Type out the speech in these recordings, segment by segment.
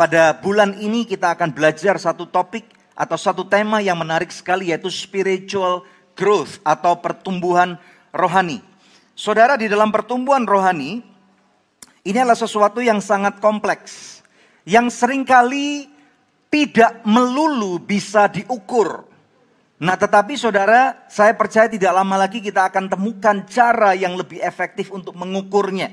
Pada bulan ini kita akan belajar satu topik atau satu tema yang menarik sekali yaitu spiritual growth atau pertumbuhan rohani. Saudara di dalam pertumbuhan rohani ini adalah sesuatu yang sangat kompleks yang sering kali tidak melulu bisa diukur. Nah, tetapi saudara, saya percaya tidak lama lagi kita akan temukan cara yang lebih efektif untuk mengukurnya.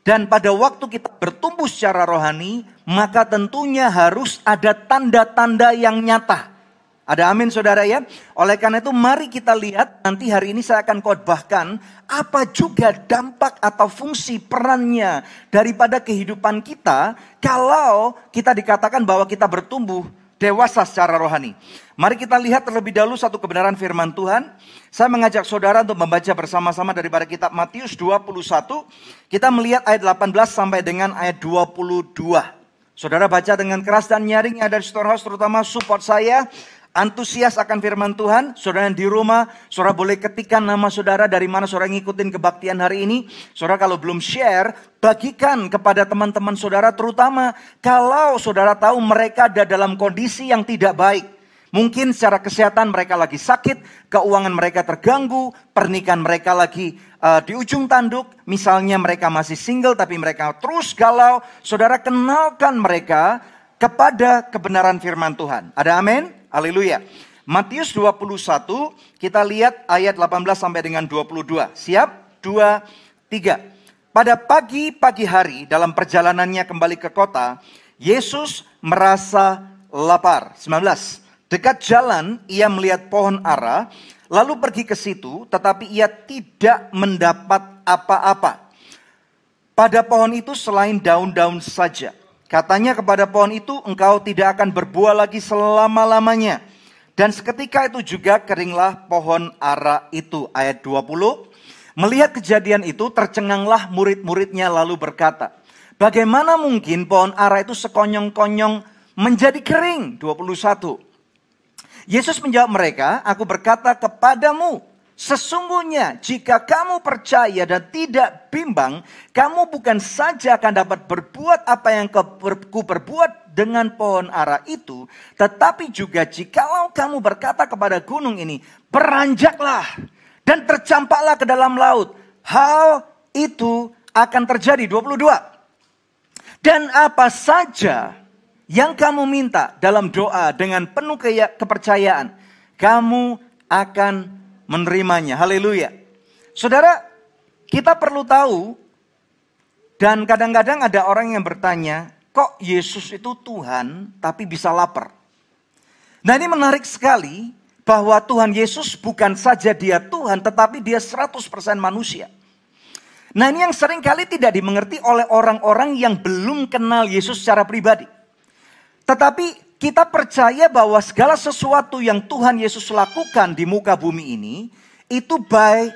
Dan pada waktu kita bertumbuh secara rohani, maka tentunya harus ada tanda-tanda yang nyata. Ada amin saudara ya. Oleh karena itu mari kita lihat nanti hari ini saya akan khotbahkan apa juga dampak atau fungsi perannya daripada kehidupan kita kalau kita dikatakan bahwa kita bertumbuh dewasa secara rohani. Mari kita lihat terlebih dahulu satu kebenaran firman Tuhan. Saya mengajak saudara untuk membaca bersama-sama daripada kitab Matius 21. Kita melihat ayat 18 sampai dengan ayat 22. Saudara baca dengan keras dan nyaring ada di storehouse terutama support saya antusias akan firman Tuhan, saudara yang di rumah, saudara boleh ketikkan nama saudara dari mana saudara ngikutin kebaktian hari ini. Saudara kalau belum share, bagikan kepada teman-teman saudara terutama kalau saudara tahu mereka ada dalam kondisi yang tidak baik. Mungkin secara kesehatan mereka lagi sakit, keuangan mereka terganggu, pernikahan mereka lagi uh, di ujung tanduk, misalnya mereka masih single tapi mereka terus galau, saudara kenalkan mereka kepada kebenaran firman Tuhan. Ada amin? Haleluya. Matius 21, kita lihat ayat 18 sampai dengan 22. Siap? Dua, tiga. Pada pagi-pagi hari dalam perjalanannya kembali ke kota, Yesus merasa lapar. 19. Dekat jalan ia melihat pohon ara, lalu pergi ke situ, tetapi ia tidak mendapat apa-apa. Pada pohon itu selain daun-daun saja. Katanya kepada pohon itu, engkau tidak akan berbuah lagi selama-lamanya. Dan seketika itu juga keringlah pohon ara itu. Ayat 20. Melihat kejadian itu, tercenganglah murid-muridnya lalu berkata, Bagaimana mungkin pohon ara itu sekonyong-konyong menjadi kering? 21. Yesus menjawab mereka, aku berkata kepadamu, Sesungguhnya jika kamu percaya dan tidak bimbang, kamu bukan saja akan dapat berbuat apa yang ku berbuat dengan pohon ara itu, tetapi juga jikalau kamu berkata kepada gunung ini, beranjaklah dan tercampaklah ke dalam laut, hal itu akan terjadi. 22. Dan apa saja yang kamu minta dalam doa dengan penuh kepercayaan, kamu akan menerimanya. Haleluya. Saudara, kita perlu tahu dan kadang-kadang ada orang yang bertanya, kok Yesus itu Tuhan tapi bisa lapar? Nah ini menarik sekali bahwa Tuhan Yesus bukan saja dia Tuhan tetapi dia 100% manusia. Nah ini yang sering kali tidak dimengerti oleh orang-orang yang belum kenal Yesus secara pribadi. Tetapi kita percaya bahwa segala sesuatu yang Tuhan Yesus lakukan di muka bumi ini itu by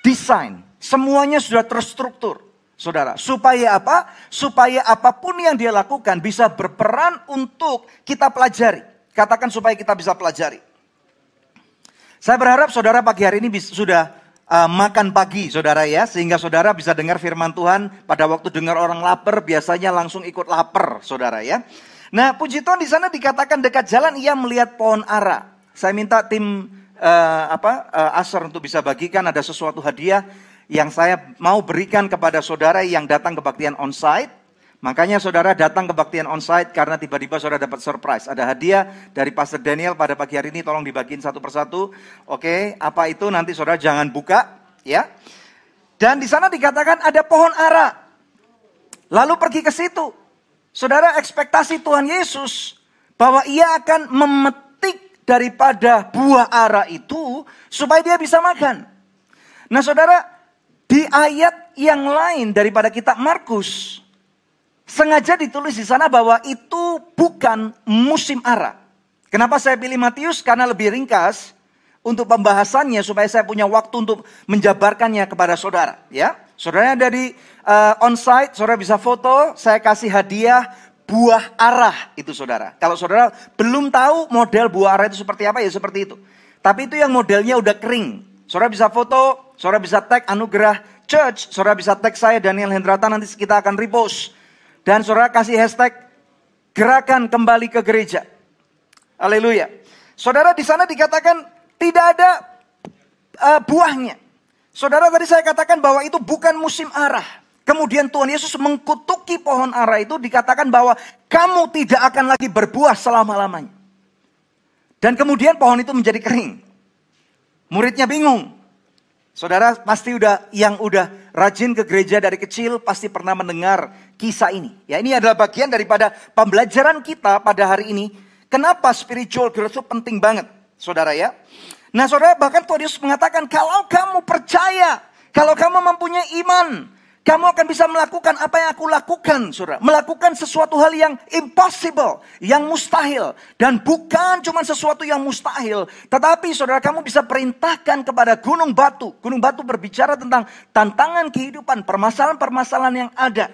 design. Semuanya sudah terstruktur. Saudara, supaya apa? Supaya apa pun yang dia lakukan bisa berperan untuk kita pelajari. Katakan supaya kita bisa pelajari. Saya berharap saudara pagi hari ini sudah uh, makan pagi saudara ya. Sehingga saudara bisa dengar firman Tuhan pada waktu dengar orang lapar biasanya langsung ikut lapar saudara ya. Nah, puji Tuhan di sana dikatakan dekat jalan ia melihat pohon ara. Saya minta tim uh, apa uh, Asar untuk bisa bagikan ada sesuatu hadiah yang saya mau berikan kepada saudara yang datang kebaktian onsite. Makanya saudara datang kebaktian onsite karena tiba-tiba saudara dapat surprise. Ada hadiah dari Pastor Daniel pada pagi hari ini tolong dibagiin satu persatu. Oke, apa itu nanti saudara jangan buka ya. Dan di sana dikatakan ada pohon ara. Lalu pergi ke situ. Saudara ekspektasi Tuhan Yesus bahwa ia akan memetik daripada buah ara itu supaya dia bisa makan. Nah saudara, di ayat yang lain daripada kitab Markus, sengaja ditulis di sana bahwa itu bukan musim ara. Kenapa saya pilih Matius? Karena lebih ringkas untuk pembahasannya supaya saya punya waktu untuk menjabarkannya kepada saudara. Ya, saudara ada uh, onsite, saudara bisa foto, saya kasih hadiah buah arah itu saudara. Kalau saudara belum tahu model buah arah itu seperti apa ya seperti itu. Tapi itu yang modelnya udah kering. Saudara bisa foto, saudara bisa tag anugerah church, saudara bisa tag saya Daniel Hendrata nanti kita akan repost. Dan saudara kasih hashtag gerakan kembali ke gereja. Haleluya. Saudara di sana dikatakan tidak ada uh, buahnya. Saudara tadi saya katakan bahwa itu bukan musim arah. Kemudian Tuhan Yesus mengkutuki pohon ara itu dikatakan bahwa kamu tidak akan lagi berbuah selama-lamanya. Dan kemudian pohon itu menjadi kering. Muridnya bingung. Saudara pasti udah yang udah rajin ke gereja dari kecil pasti pernah mendengar kisah ini. Ya ini adalah bagian daripada pembelajaran kita pada hari ini. Kenapa spiritual growth itu penting banget, saudara ya. Nah saudara bahkan Tuhan Yesus mengatakan kalau kamu percaya, kalau kamu mempunyai iman, kamu akan bisa melakukan apa yang aku lakukan, saudara. Melakukan sesuatu hal yang impossible, yang mustahil. Dan bukan cuma sesuatu yang mustahil. Tetapi saudara kamu bisa perintahkan kepada gunung batu. Gunung batu berbicara tentang tantangan kehidupan, permasalahan-permasalahan yang ada.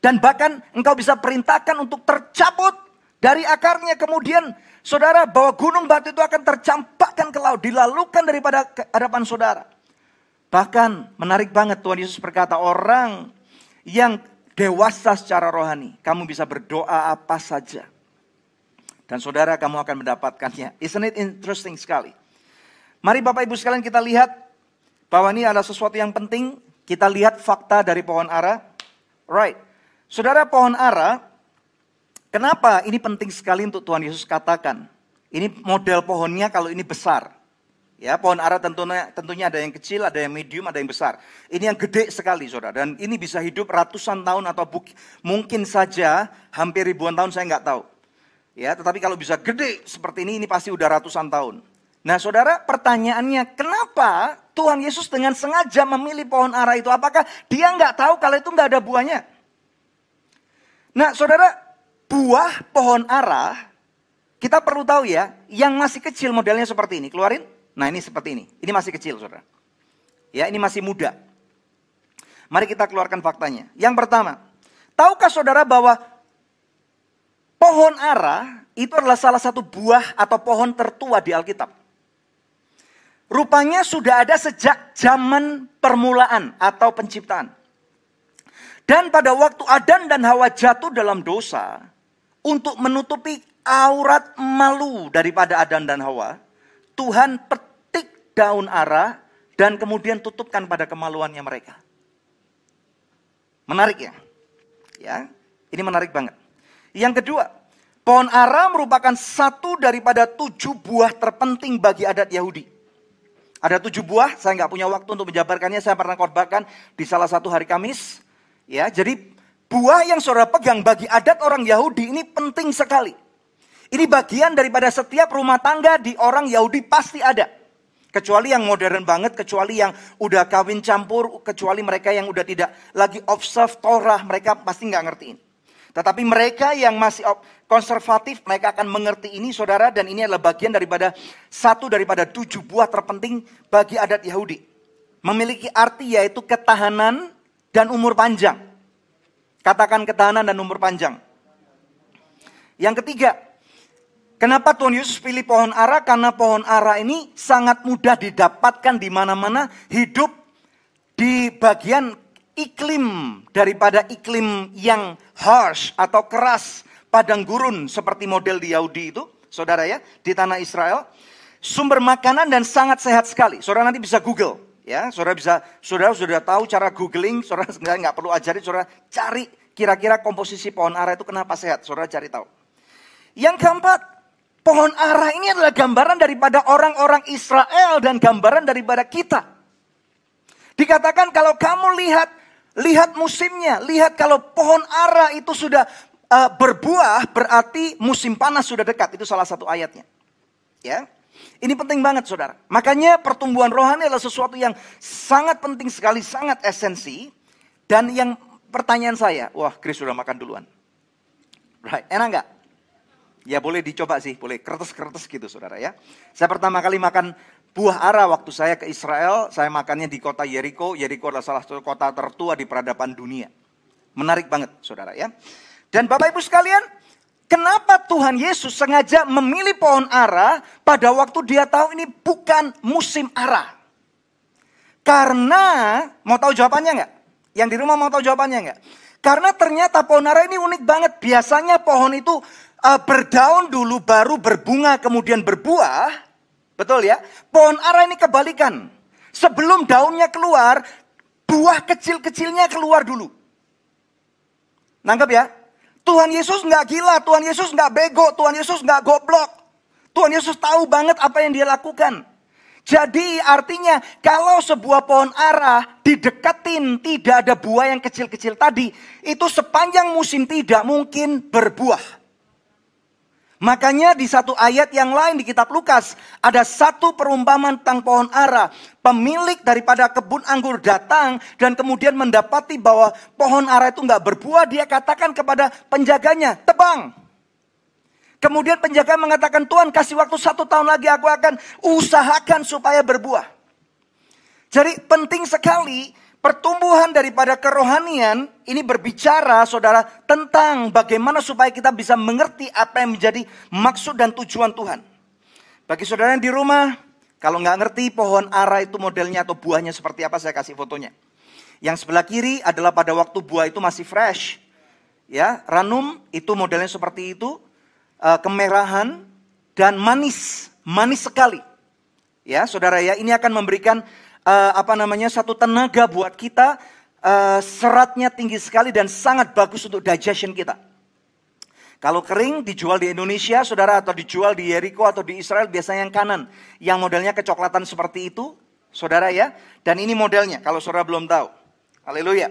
Dan bahkan engkau bisa perintahkan untuk tercabut dari akarnya. Kemudian saudara bahwa gunung batu itu akan tercampakkan ke laut. Dilalukan daripada hadapan saudara. Bahkan menarik banget Tuhan Yesus berkata orang yang dewasa secara rohani. Kamu bisa berdoa apa saja. Dan saudara kamu akan mendapatkannya. Isn't it interesting sekali? Mari Bapak Ibu sekalian kita lihat bahwa ini adalah sesuatu yang penting. Kita lihat fakta dari pohon ara. Right. Saudara pohon ara, kenapa ini penting sekali untuk Tuhan Yesus katakan? Ini model pohonnya kalau ini besar. Ya, pohon ara tentunya tentunya ada yang kecil, ada yang medium, ada yang besar. Ini yang gede sekali, Saudara. Dan ini bisa hidup ratusan tahun atau mungkin saja hampir ribuan tahun saya nggak tahu. Ya, tetapi kalau bisa gede seperti ini ini pasti udah ratusan tahun. Nah, Saudara, pertanyaannya kenapa Tuhan Yesus dengan sengaja memilih pohon ara itu? Apakah dia nggak tahu kalau itu nggak ada buahnya? Nah, Saudara, buah pohon ara kita perlu tahu ya, yang masih kecil modelnya seperti ini. Keluarin. Nah ini seperti ini. Ini masih kecil saudara. Ya ini masih muda. Mari kita keluarkan faktanya. Yang pertama, tahukah saudara bahwa pohon ara itu adalah salah satu buah atau pohon tertua di Alkitab. Rupanya sudah ada sejak zaman permulaan atau penciptaan. Dan pada waktu Adan dan Hawa jatuh dalam dosa, untuk menutupi aurat malu daripada Adan dan Hawa, Tuhan daun ara dan kemudian tutupkan pada kemaluannya mereka. Menarik ya? Ya, ini menarik banget. Yang kedua, pohon ara merupakan satu daripada tujuh buah terpenting bagi adat Yahudi. Ada tujuh buah, saya nggak punya waktu untuk menjabarkannya, saya pernah korbankan di salah satu hari Kamis. Ya, jadi buah yang saudara pegang bagi adat orang Yahudi ini penting sekali. Ini bagian daripada setiap rumah tangga di orang Yahudi pasti ada. Kecuali yang modern banget, kecuali yang udah kawin campur, kecuali mereka yang udah tidak lagi observe Torah, mereka pasti nggak ngertiin. Tetapi mereka yang masih konservatif, mereka akan mengerti ini saudara, dan ini adalah bagian daripada satu daripada tujuh buah terpenting bagi adat Yahudi. Memiliki arti yaitu ketahanan dan umur panjang. Katakan ketahanan dan umur panjang. Yang ketiga, Kenapa Tuhan Yesus pilih pohon ara? Karena pohon ara ini sangat mudah didapatkan di mana-mana, hidup di bagian iklim daripada iklim yang harsh atau keras, padang gurun seperti model di Yahudi itu, saudara ya, di tanah Israel. Sumber makanan dan sangat sehat sekali. Saudara nanti bisa Google, ya, saudara bisa, saudara sudah tahu cara googling, saudara nggak perlu ajarin, saudara cari kira-kira komposisi pohon ara itu kenapa sehat, saudara cari tahu. Yang keempat, Pohon ara ini adalah gambaran daripada orang-orang Israel dan gambaran daripada kita. Dikatakan kalau kamu lihat, lihat musimnya, lihat kalau pohon ara itu sudah uh, berbuah, berarti musim panas sudah dekat. Itu salah satu ayatnya. Ya, ini penting banget saudara. Makanya pertumbuhan rohani adalah sesuatu yang sangat penting sekali, sangat esensi. Dan yang pertanyaan saya, wah Chris sudah makan duluan. Right, enak nggak? Ya boleh dicoba sih, boleh kertas-kertas gitu saudara ya. Saya pertama kali makan buah ara waktu saya ke Israel, saya makannya di kota Jericho. Jericho adalah salah satu kota tertua di peradaban dunia. Menarik banget saudara ya. Dan Bapak Ibu sekalian, kenapa Tuhan Yesus sengaja memilih pohon ara pada waktu dia tahu ini bukan musim ara? Karena, mau tahu jawabannya nggak? Yang di rumah mau tahu jawabannya nggak? Karena ternyata pohon ara ini unik banget. Biasanya pohon itu uh, berdaun dulu baru berbunga kemudian berbuah. Betul ya? Pohon ara ini kebalikan. Sebelum daunnya keluar, buah kecil-kecilnya keluar dulu. Nangkep ya? Tuhan Yesus nggak gila, Tuhan Yesus nggak bego, Tuhan Yesus nggak goblok. Tuhan Yesus tahu banget apa yang dia lakukan. Jadi artinya kalau sebuah pohon ara dideketin tidak ada buah yang kecil-kecil tadi. Itu sepanjang musim tidak mungkin berbuah. Makanya di satu ayat yang lain di kitab Lukas ada satu perumpamaan tentang pohon ara. Pemilik daripada kebun anggur datang dan kemudian mendapati bahwa pohon ara itu nggak berbuah. Dia katakan kepada penjaganya, tebang. Kemudian penjaga mengatakan, Tuhan kasih waktu satu tahun lagi aku akan usahakan supaya berbuah. Jadi penting sekali pertumbuhan daripada kerohanian ini berbicara saudara tentang bagaimana supaya kita bisa mengerti apa yang menjadi maksud dan tujuan Tuhan. Bagi saudara yang di rumah, kalau nggak ngerti pohon ara itu modelnya atau buahnya seperti apa, saya kasih fotonya. Yang sebelah kiri adalah pada waktu buah itu masih fresh. Ya, ranum itu modelnya seperti itu uh, kemerahan dan manis, manis sekali. Ya, saudara ya, ini akan memberikan uh, apa namanya satu tenaga buat kita. Uh, seratnya tinggi sekali dan sangat bagus untuk digestion kita. Kalau kering dijual di Indonesia, saudara, atau dijual di Jericho atau di Israel, biasanya yang kanan. Yang modelnya kecoklatan seperti itu, saudara ya. Dan ini modelnya, kalau saudara belum tahu. Haleluya.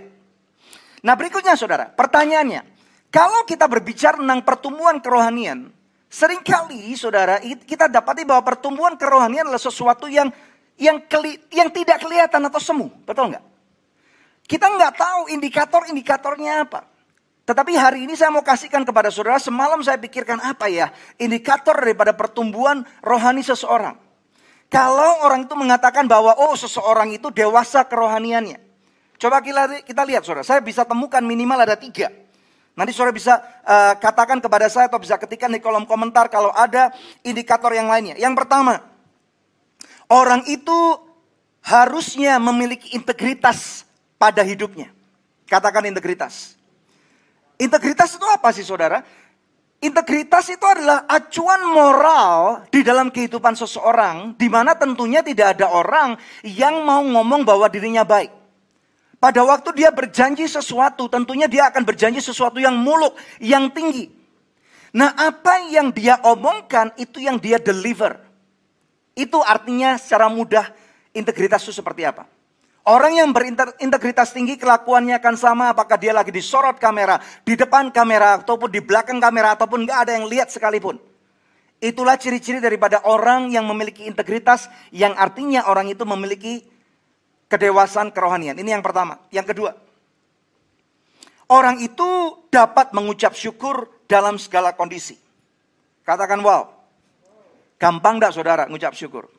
Nah berikutnya saudara, pertanyaannya. Kalau kita berbicara tentang pertumbuhan kerohanian, sering kali saudara kita dapati bahwa pertumbuhan kerohanian adalah sesuatu yang yang keli, yang tidak kelihatan atau semu, betul nggak? Kita nggak tahu indikator-indikatornya apa. Tetapi hari ini saya mau kasihkan kepada saudara, semalam saya pikirkan apa ya indikator daripada pertumbuhan rohani seseorang. Kalau orang itu mengatakan bahwa oh seseorang itu dewasa kerohaniannya. Coba kita, lihat saudara, saya bisa temukan minimal ada tiga. Nanti saudara bisa uh, katakan kepada saya atau bisa ketikkan di kolom komentar kalau ada indikator yang lainnya. Yang pertama, orang itu harusnya memiliki integritas pada hidupnya. Katakan integritas. Integritas itu apa sih saudara? Integritas itu adalah acuan moral di dalam kehidupan seseorang, di mana tentunya tidak ada orang yang mau ngomong bahwa dirinya baik. Pada waktu dia berjanji sesuatu, tentunya dia akan berjanji sesuatu yang muluk, yang tinggi. Nah, apa yang dia omongkan itu yang dia deliver. Itu artinya secara mudah integritas itu seperti apa? Orang yang berintegritas tinggi kelakuannya akan sama apakah dia lagi disorot kamera, di depan kamera, ataupun di belakang kamera, ataupun nggak ada yang lihat sekalipun. Itulah ciri-ciri daripada orang yang memiliki integritas, yang artinya orang itu memiliki kedewasaan kerohanian. Ini yang pertama. Yang kedua, orang itu dapat mengucap syukur dalam segala kondisi. Katakan wow. Gampang enggak saudara mengucap syukur?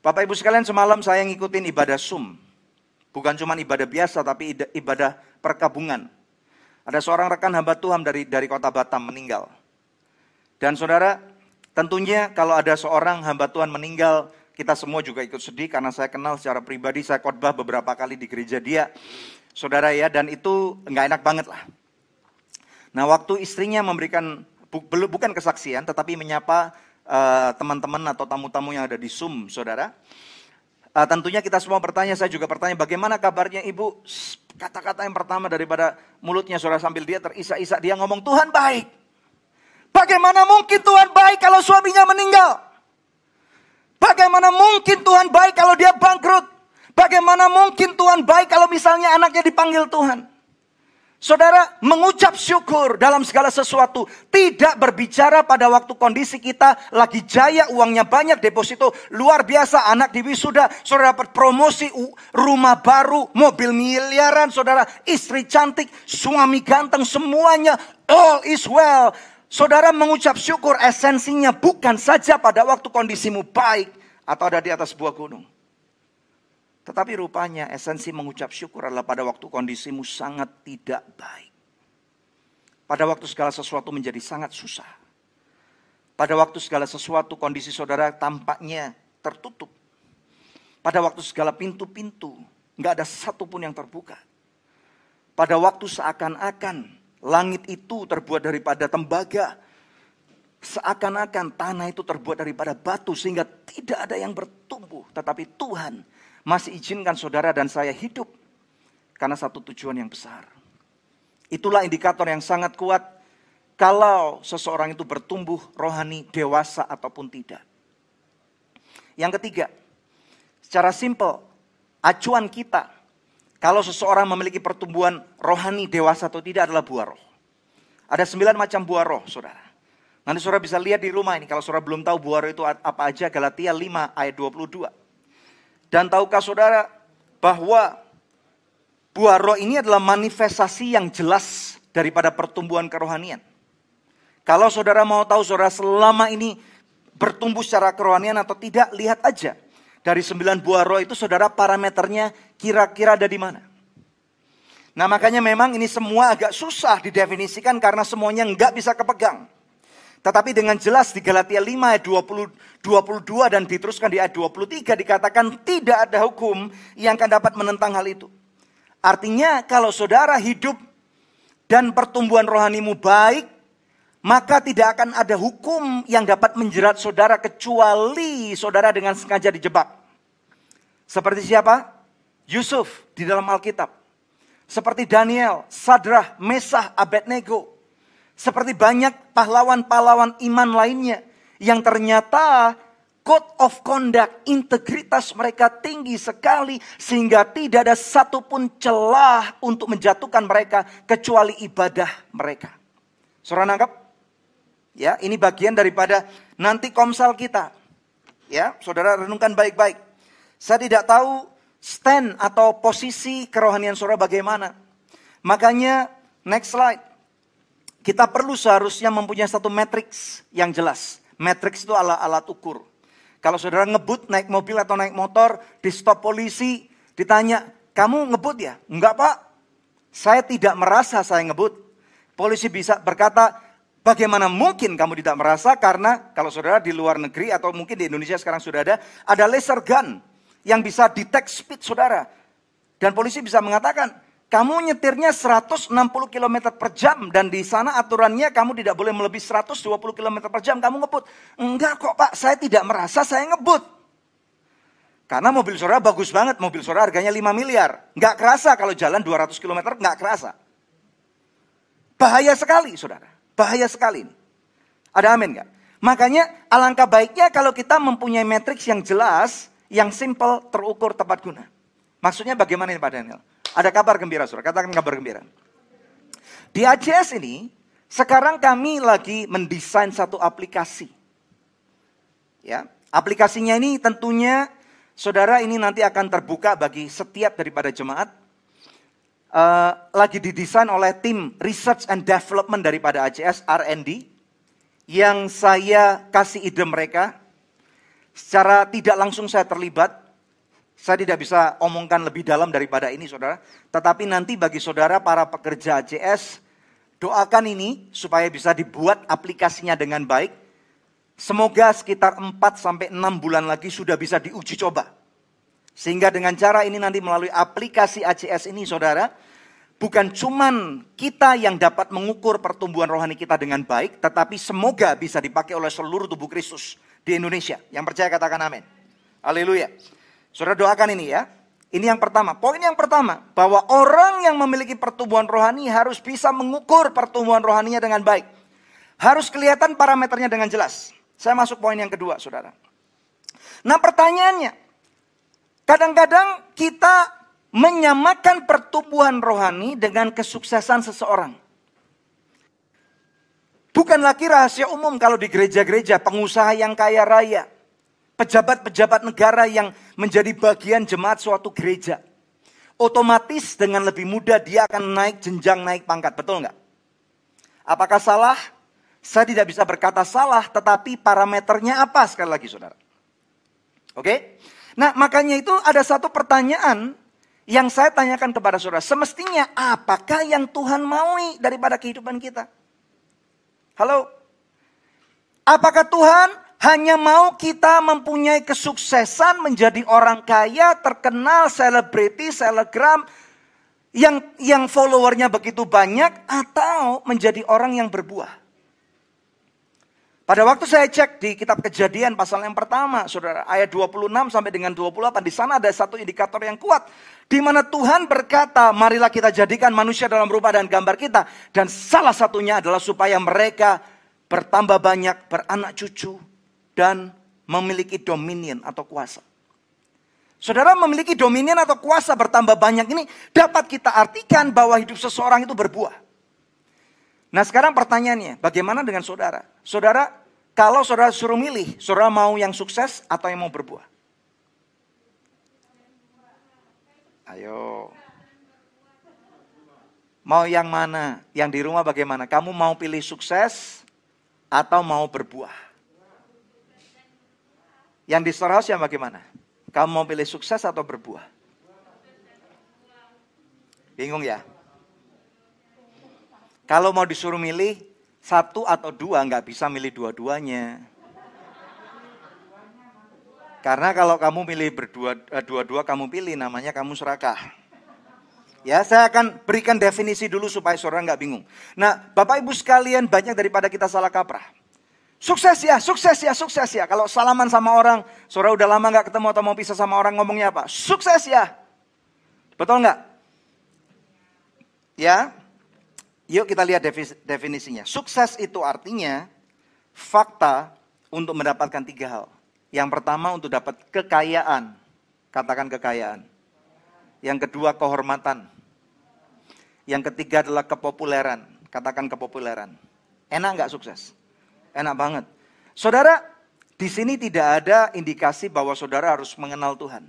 Bapak ibu sekalian semalam saya ngikutin ibadah sum. Bukan cuma ibadah biasa tapi ibadah perkabungan. Ada seorang rekan hamba Tuhan dari dari kota Batam meninggal. Dan saudara, tentunya kalau ada seorang hamba Tuhan meninggal, kita semua juga ikut sedih karena saya kenal secara pribadi, saya khotbah beberapa kali di gereja dia. Saudara ya, dan itu nggak enak banget lah. Nah waktu istrinya memberikan, bukan kesaksian, tetapi menyapa uh, teman-teman atau tamu-tamu yang ada di Zoom, saudara. Uh, tentunya kita semua bertanya, saya juga bertanya, bagaimana kabarnya ibu? Kata-kata yang pertama daripada mulutnya saudara sambil dia terisak-isak, dia ngomong, Tuhan baik. Bagaimana mungkin Tuhan baik kalau suaminya meninggal? Bagaimana mungkin Tuhan baik kalau dia bangkrut? Bagaimana mungkin Tuhan baik kalau misalnya anaknya dipanggil Tuhan? Saudara, mengucap syukur dalam segala sesuatu. Tidak berbicara pada waktu kondisi kita lagi jaya, uangnya banyak, deposito luar biasa, anak di wisuda, saudara dapat promosi, rumah baru, mobil miliaran, saudara, istri cantik, suami ganteng, semuanya all is well. Saudara mengucap syukur esensinya bukan saja pada waktu kondisimu baik atau ada di atas sebuah gunung. Tetapi rupanya esensi mengucap syukur adalah pada waktu kondisimu sangat tidak baik. Pada waktu segala sesuatu menjadi sangat susah. Pada waktu segala sesuatu kondisi saudara tampaknya tertutup. Pada waktu segala pintu-pintu nggak ada satupun yang terbuka. Pada waktu seakan-akan langit itu terbuat daripada tembaga. Seakan-akan tanah itu terbuat daripada batu sehingga tidak ada yang bertumbuh. Tetapi Tuhan masih izinkan saudara dan saya hidup karena satu tujuan yang besar. Itulah indikator yang sangat kuat kalau seseorang itu bertumbuh rohani dewasa ataupun tidak. Yang ketiga, secara simpel, acuan kita kalau seseorang memiliki pertumbuhan rohani dewasa atau tidak adalah buah roh. Ada sembilan macam buah roh, saudara. Nanti saudara bisa lihat di rumah ini, kalau saudara belum tahu buah roh itu apa aja, Galatia 5 ayat 22. Dan tahukah saudara bahwa buah roh ini adalah manifestasi yang jelas daripada pertumbuhan kerohanian. Kalau saudara mau tahu saudara selama ini bertumbuh secara kerohanian atau tidak, lihat aja dari sembilan buah roh itu saudara parameternya kira-kira ada di mana. Nah makanya memang ini semua agak susah didefinisikan karena semuanya nggak bisa kepegang. Tetapi dengan jelas di Galatia 5 ayat 20, 22 dan diteruskan di ayat 23 dikatakan tidak ada hukum yang akan dapat menentang hal itu. Artinya kalau saudara hidup dan pertumbuhan rohanimu baik, maka tidak akan ada hukum yang dapat menjerat saudara kecuali saudara dengan sengaja dijebak. Seperti siapa? Yusuf di dalam Alkitab. Seperti Daniel, Sadrah, Mesah, Abednego. Seperti banyak pahlawan-pahlawan iman lainnya yang ternyata code of conduct, integritas mereka tinggi sekali sehingga tidak ada satupun celah untuk menjatuhkan mereka kecuali ibadah mereka. Saudara nangkap? Ya, ini bagian daripada nanti komsel kita. Ya, saudara renungkan baik-baik. Saya tidak tahu stand atau posisi kerohanian saudara bagaimana. Makanya next slide. Kita perlu seharusnya mempunyai satu matriks yang jelas. Matriks itu adalah alat ukur. Kalau saudara ngebut naik mobil atau naik motor, di stop polisi, ditanya, kamu ngebut ya? Enggak pak, saya tidak merasa saya ngebut. Polisi bisa berkata, Bagaimana mungkin kamu tidak merasa karena kalau saudara di luar negeri atau mungkin di Indonesia sekarang sudah ada, ada laser gun yang bisa detect speed saudara. Dan polisi bisa mengatakan, kamu nyetirnya 160 km per jam dan di sana aturannya kamu tidak boleh melebihi 120 km per jam, kamu ngebut. Enggak kok pak, saya tidak merasa saya ngebut. Karena mobil saudara bagus banget, mobil saudara harganya 5 miliar. Enggak kerasa kalau jalan 200 km, enggak kerasa. Bahaya sekali saudara. Bahaya sekali ini. Ada amin nggak? Makanya alangkah baiknya kalau kita mempunyai matriks yang jelas, yang simple, terukur, tepat guna. Maksudnya bagaimana ini Pak Daniel? Ada kabar gembira, saudara. Katakan kabar gembira. Di AJS ini, sekarang kami lagi mendesain satu aplikasi. Ya, aplikasinya ini tentunya saudara ini nanti akan terbuka bagi setiap daripada jemaat uh, lagi didesain oleh tim research and development daripada ACS R&D yang saya kasih ide mereka. Secara tidak langsung saya terlibat. Saya tidak bisa omongkan lebih dalam daripada ini saudara. Tetapi nanti bagi saudara para pekerja ACS, doakan ini supaya bisa dibuat aplikasinya dengan baik. Semoga sekitar 4 sampai 6 bulan lagi sudah bisa diuji coba. Sehingga dengan cara ini nanti melalui aplikasi ACS ini saudara, bukan cuman kita yang dapat mengukur pertumbuhan rohani kita dengan baik, tetapi semoga bisa dipakai oleh seluruh tubuh Kristus di Indonesia. Yang percaya katakan amin. Haleluya. Saudara doakan ini ya. Ini yang pertama. Poin yang pertama, bahwa orang yang memiliki pertumbuhan rohani harus bisa mengukur pertumbuhan rohaninya dengan baik. Harus kelihatan parameternya dengan jelas. Saya masuk poin yang kedua, saudara. Nah pertanyaannya, Kadang-kadang kita menyamakan pertumbuhan rohani dengan kesuksesan seseorang. Bukan lagi rahasia umum kalau di gereja-gereja pengusaha yang kaya raya, pejabat-pejabat negara yang menjadi bagian jemaat suatu gereja. Otomatis dengan lebih mudah dia akan naik jenjang, naik pangkat. Betul nggak? Apakah salah? Saya tidak bisa berkata salah, tetapi parameternya apa sekali lagi saudara? Oke? Nah makanya itu ada satu pertanyaan yang saya tanyakan kepada saudara. Semestinya apakah yang Tuhan maui daripada kehidupan kita? Halo? Apakah Tuhan hanya mau kita mempunyai kesuksesan menjadi orang kaya, terkenal, selebriti, selegram, Yang yang followernya begitu banyak atau menjadi orang yang berbuah. Pada waktu saya cek di kitab kejadian pasal yang pertama, saudara, ayat 26 sampai dengan 28, di sana ada satu indikator yang kuat. Di mana Tuhan berkata, marilah kita jadikan manusia dalam rupa dan gambar kita. Dan salah satunya adalah supaya mereka bertambah banyak, beranak cucu, dan memiliki dominion atau kuasa. Saudara memiliki dominion atau kuasa bertambah banyak ini dapat kita artikan bahwa hidup seseorang itu berbuah. Nah sekarang pertanyaannya, bagaimana dengan saudara? Saudara, kalau saudara suruh milih, saudara mau yang sukses atau yang mau berbuah? Ayo. Mau yang mana? Yang di rumah bagaimana? Kamu mau pilih sukses atau mau berbuah? Yang di storehouse yang bagaimana? Kamu mau pilih sukses atau berbuah? Bingung ya? Kalau mau disuruh milih satu atau dua, nggak bisa milih dua-duanya. Karena kalau kamu milih berdua, eh, dua-dua kamu pilih, namanya kamu serakah. Ya, saya akan berikan definisi dulu supaya saudara nggak bingung. Nah, Bapak Ibu sekalian, banyak daripada kita salah kaprah. Sukses ya, sukses ya, sukses ya. Kalau salaman sama orang, saudara udah lama nggak ketemu atau mau pisah sama orang, ngomongnya apa? Sukses ya. Betul nggak? Ya, Yuk kita lihat definisinya. Sukses itu artinya fakta untuk mendapatkan tiga hal. Yang pertama untuk dapat kekayaan. Katakan kekayaan. Yang kedua kehormatan. Yang ketiga adalah kepopuleran. Katakan kepopuleran. Enak nggak sukses? Enak banget. Saudara, di sini tidak ada indikasi bahwa saudara harus mengenal Tuhan.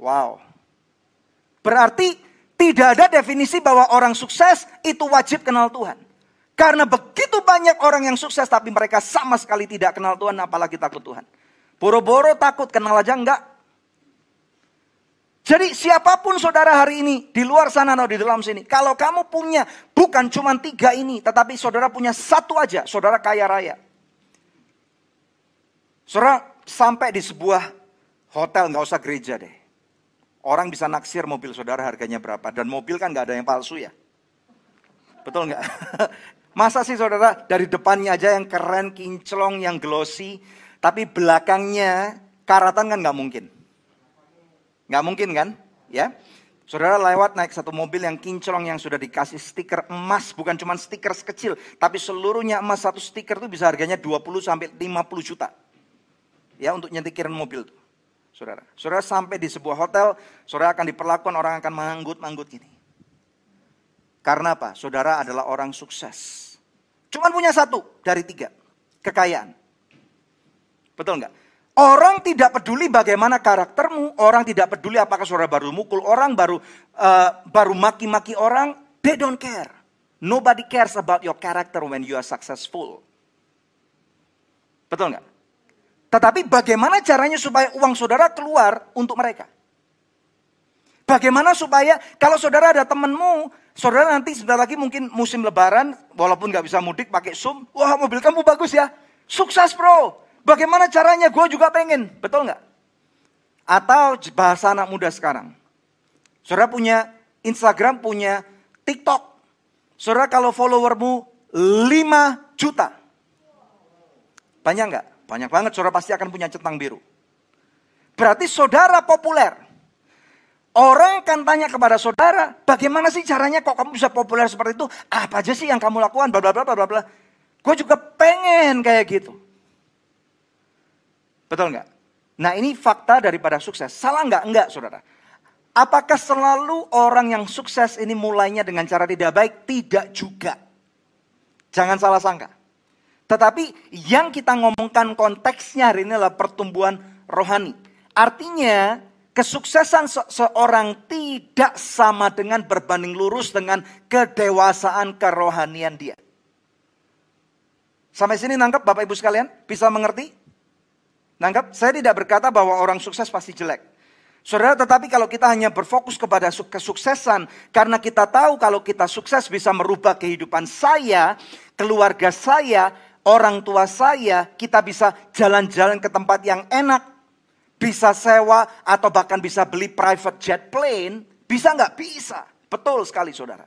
Wow. Berarti tidak ada definisi bahwa orang sukses itu wajib kenal Tuhan. Karena begitu banyak orang yang sukses tapi mereka sama sekali tidak kenal Tuhan apalagi takut Tuhan. Boro-boro takut kenal aja enggak. Jadi siapa pun saudara hari ini di luar sana atau di dalam sini. Kalau kamu punya bukan cuma tiga ini. Tetapi saudara punya satu aja. Saudara kaya raya. Saudara sampai di sebuah hotel nggak usah gereja deh. Orang bisa naksir mobil saudara harganya berapa. Dan mobil kan nggak ada yang palsu ya. Betul nggak? Masa sih saudara dari depannya aja yang keren, kinclong, yang glossy. Tapi belakangnya karatan kan nggak mungkin. Nggak mungkin kan? Ya. Saudara lewat naik satu mobil yang kinclong yang sudah dikasih stiker emas, bukan cuma stiker sekecil, tapi seluruhnya emas satu stiker itu bisa harganya 20 sampai 50 juta. Ya untuk nyetikirin mobil tuh saudara. Saudara sampai di sebuah hotel, saudara akan diperlakukan orang akan manggut-manggut gini. Karena apa? Saudara adalah orang sukses. Cuman punya satu dari tiga, kekayaan. Betul nggak? Orang tidak peduli bagaimana karaktermu, orang tidak peduli apakah saudara baru mukul orang, baru uh, baru maki-maki orang, they don't care. Nobody cares about your character when you are successful. Betul nggak? Tetapi bagaimana caranya supaya uang saudara keluar untuk mereka? Bagaimana supaya kalau saudara ada temanmu, saudara nanti sebentar lagi mungkin musim lebaran, walaupun nggak bisa mudik pakai sum, wah mobil kamu bagus ya, sukses bro. Bagaimana caranya? Gue juga pengen, betul nggak? Atau bahasa anak muda sekarang, saudara punya Instagram, punya TikTok, saudara kalau followermu 5 juta, banyak nggak? Banyak banget saudara pasti akan punya centang biru. Berarti saudara populer. Orang akan tanya kepada saudara, bagaimana sih caranya kok kamu bisa populer seperti itu? Apa aja sih yang kamu lakukan? Bla bla bla bla bla. Gue juga pengen kayak gitu. Betul nggak? Nah ini fakta daripada sukses. Salah nggak? Enggak saudara. Apakah selalu orang yang sukses ini mulainya dengan cara tidak baik? Tidak juga. Jangan salah sangka. Tetapi yang kita ngomongkan konteksnya hari ini adalah pertumbuhan rohani. Artinya kesuksesan se seorang tidak sama dengan berbanding lurus dengan kedewasaan kerohanian dia. Sampai sini nangkep Bapak Ibu sekalian? Bisa mengerti? Nangkep? Saya tidak berkata bahwa orang sukses pasti jelek. Saudara, tetapi kalau kita hanya berfokus kepada kesuksesan, karena kita tahu kalau kita sukses bisa merubah kehidupan saya, keluarga saya, orang tua saya, kita bisa jalan-jalan ke tempat yang enak, bisa sewa atau bahkan bisa beli private jet plane, bisa nggak? Bisa. Betul sekali saudara.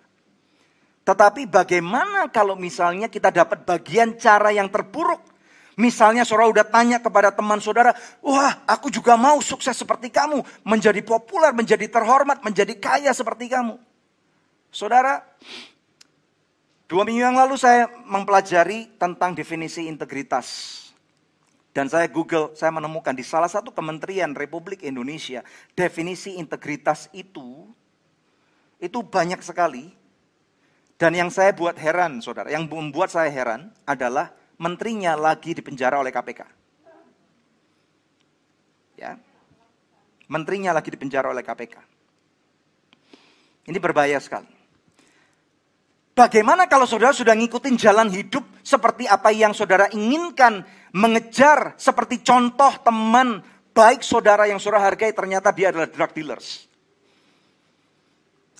Tetapi bagaimana kalau misalnya kita dapat bagian cara yang terburuk? Misalnya saudara udah tanya kepada teman saudara, wah aku juga mau sukses seperti kamu. Menjadi populer, menjadi terhormat, menjadi kaya seperti kamu. Saudara, dua minggu yang lalu saya mempelajari tentang definisi integritas. Dan saya Google, saya menemukan di salah satu kementerian Republik Indonesia, definisi integritas itu, itu banyak sekali. Dan yang saya buat heran, saudara, yang membuat saya heran adalah menterinya lagi dipenjara oleh KPK. Ya, menterinya lagi dipenjara oleh KPK. Ini berbahaya sekali. Bagaimana kalau saudara sudah ngikutin jalan hidup seperti apa yang saudara inginkan, mengejar seperti contoh teman baik saudara yang saudara hargai ternyata dia adalah drug dealers.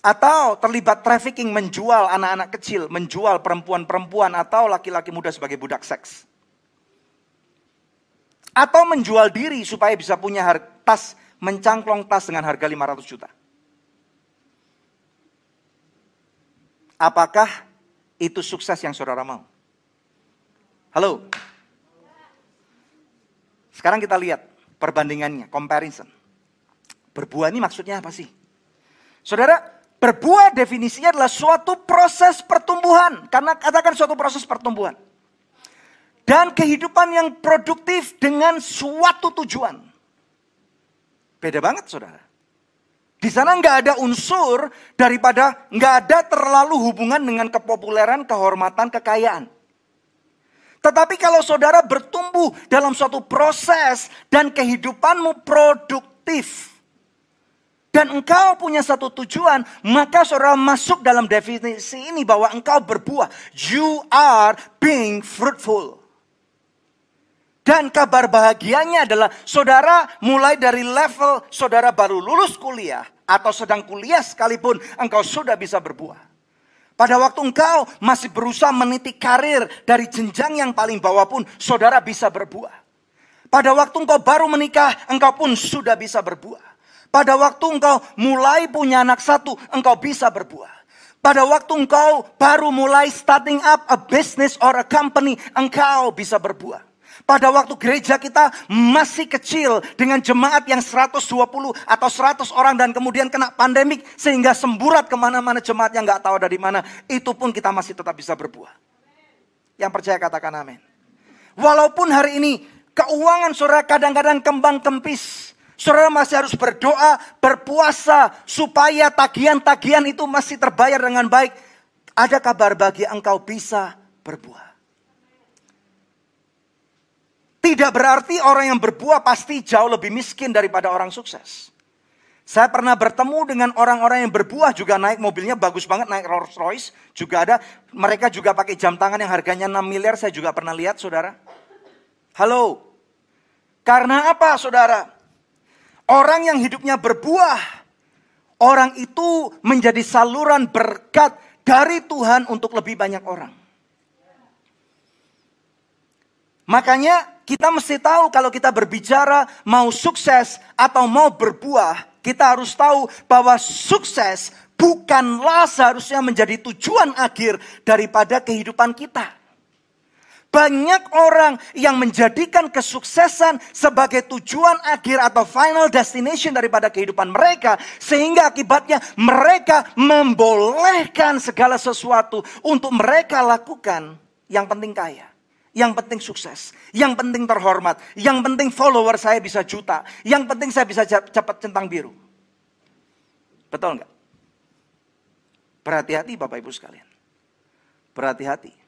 Atau terlibat trafficking menjual anak-anak kecil, menjual perempuan-perempuan atau laki-laki muda sebagai budak seks. Atau menjual diri supaya bisa punya tas, mencangklong tas dengan harga 500 juta. Apakah itu sukses yang saudara mau? Halo? Sekarang kita lihat perbandingannya, comparison. Berbuah ini maksudnya apa sih? Saudara, berbuah definisinya adalah suatu proses pertumbuhan. Karena katakan suatu proses pertumbuhan. Dan kehidupan yang produktif dengan suatu tujuan. Beda banget saudara. Di sana nggak ada unsur daripada nggak ada terlalu hubungan dengan kepopuleran, kehormatan, kekayaan. Tetapi kalau saudara bertumbuh dalam suatu proses dan kehidupanmu produktif, dan engkau punya satu tujuan, maka saudara masuk dalam definisi ini bahwa engkau berbuah. You are being fruitful. Dan kabar bahagianya adalah saudara mulai dari level saudara baru lulus kuliah atau sedang kuliah sekalipun engkau sudah bisa berbuah. Pada waktu engkau masih berusaha meniti karir dari jenjang yang paling bawah pun saudara bisa berbuah. Pada waktu engkau baru menikah engkau pun sudah bisa berbuah. Pada waktu engkau mulai punya anak satu engkau bisa berbuah. Pada waktu engkau baru mulai starting up a business or a company engkau bisa berbuah. Pada waktu gereja kita masih kecil dengan jemaat yang 120 atau 100 orang dan kemudian kena pandemik sehingga semburat ke mana-mana jemaat yang nggak tahu ada di mana. Itu pun kita masih tetap bisa berbuah. Yang percaya katakan amin. Walaupun hari ini keuangan saudara kadang-kadang kembang kempis. Saudara masih harus berdoa, berpuasa supaya tagihan-tagihan itu masih terbayar dengan baik. Ada kabar bagi engkau bisa berbuah. Tidak berarti orang yang berbuah pasti jauh lebih miskin daripada orang sukses. Saya pernah bertemu dengan orang-orang yang berbuah juga naik mobilnya bagus banget, naik Rolls Royce. Juga ada, mereka juga pakai jam tangan yang harganya 6 miliar, saya juga pernah lihat saudara. Halo, karena apa saudara? Orang yang hidupnya berbuah, orang itu menjadi saluran berkat dari Tuhan untuk lebih banyak orang. Makanya kita mesti tahu kalau kita berbicara mau sukses atau mau berbuah, kita harus tahu bahwa sukses bukanlah seharusnya menjadi tujuan akhir daripada kehidupan kita. Banyak orang yang menjadikan kesuksesan sebagai tujuan akhir atau final destination daripada kehidupan mereka. Sehingga akibatnya mereka membolehkan segala sesuatu untuk mereka lakukan yang penting kaya. Yang penting sukses, yang penting terhormat, yang penting follower saya bisa juta, yang penting saya bisa cepat centang biru. Betul nggak? Berhati-hati Bapak Ibu sekalian. Berhati-hati.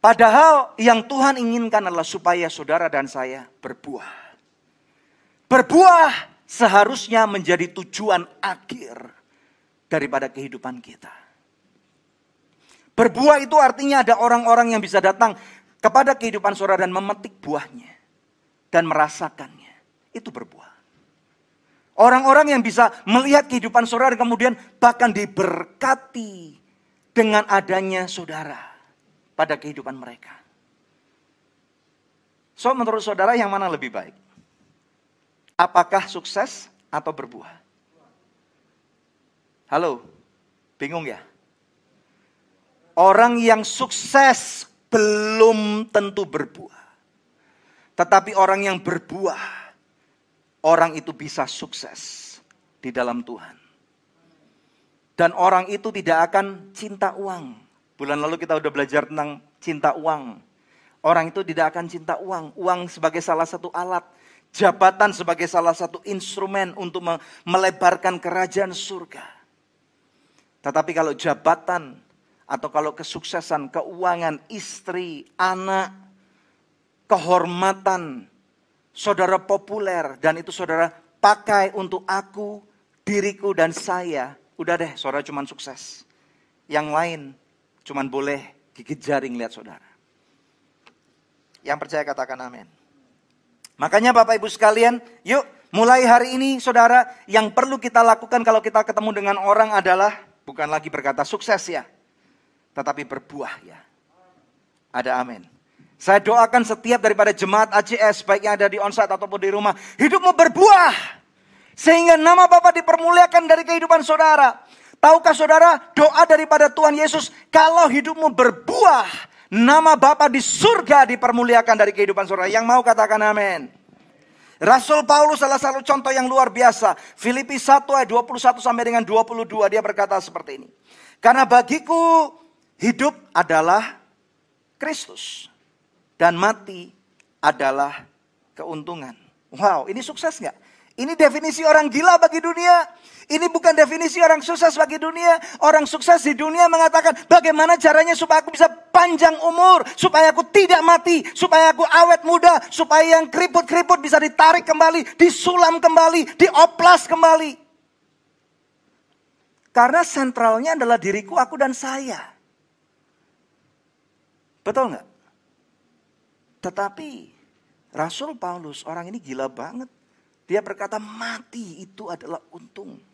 Padahal yang Tuhan inginkan adalah supaya saudara dan saya berbuah. Berbuah seharusnya menjadi tujuan akhir daripada kehidupan kita. Berbuah itu artinya ada orang-orang yang bisa datang kepada kehidupan saudara dan memetik buahnya. Dan merasakannya. Itu berbuah. Orang-orang yang bisa melihat kehidupan saudara kemudian bahkan diberkati dengan adanya saudara pada kehidupan mereka. So menurut saudara yang mana lebih baik? Apakah sukses atau berbuah? Halo, bingung ya? Orang yang sukses belum tentu berbuah. Tetapi orang yang berbuah, orang itu bisa sukses di dalam Tuhan. Dan orang itu tidak akan cinta uang. Bulan lalu kita udah belajar tentang cinta uang. Orang itu tidak akan cinta uang. Uang sebagai salah satu alat. Jabatan sebagai salah satu instrumen untuk melebarkan kerajaan surga. Tetapi kalau jabatan atau kalau kesuksesan, keuangan, istri, anak, kehormatan, saudara populer, dan itu saudara pakai untuk aku, diriku, dan saya. Udah deh, saudara cuman sukses. Yang lain cuman boleh gigit jaring lihat saudara. Yang percaya katakan amin. Makanya Bapak Ibu sekalian, yuk mulai hari ini saudara, yang perlu kita lakukan kalau kita ketemu dengan orang adalah bukan lagi berkata sukses ya tetapi berbuah ya. Ada amin. Saya doakan setiap daripada jemaat ACS, baik yang ada di onsite ataupun di rumah, hidupmu berbuah. Sehingga nama Bapak dipermuliakan dari kehidupan saudara. Tahukah saudara, doa daripada Tuhan Yesus, kalau hidupmu berbuah, nama Bapa di surga dipermuliakan dari kehidupan saudara. Yang mau katakan amin. Rasul Paulus salah satu contoh yang luar biasa. Filipi 1 ayat 21 sampai dengan 22 dia berkata seperti ini. Karena bagiku Hidup adalah Kristus. Dan mati adalah keuntungan. Wow, ini sukses nggak? Ini definisi orang gila bagi dunia. Ini bukan definisi orang sukses bagi dunia. Orang sukses di dunia mengatakan bagaimana caranya supaya aku bisa panjang umur. Supaya aku tidak mati. Supaya aku awet muda. Supaya yang keriput-keriput bisa ditarik kembali. Disulam kembali. Dioplas kembali. Karena sentralnya adalah diriku, aku dan saya. Betul nggak? Tetapi Rasul Paulus orang ini gila banget. Dia berkata mati itu adalah untung.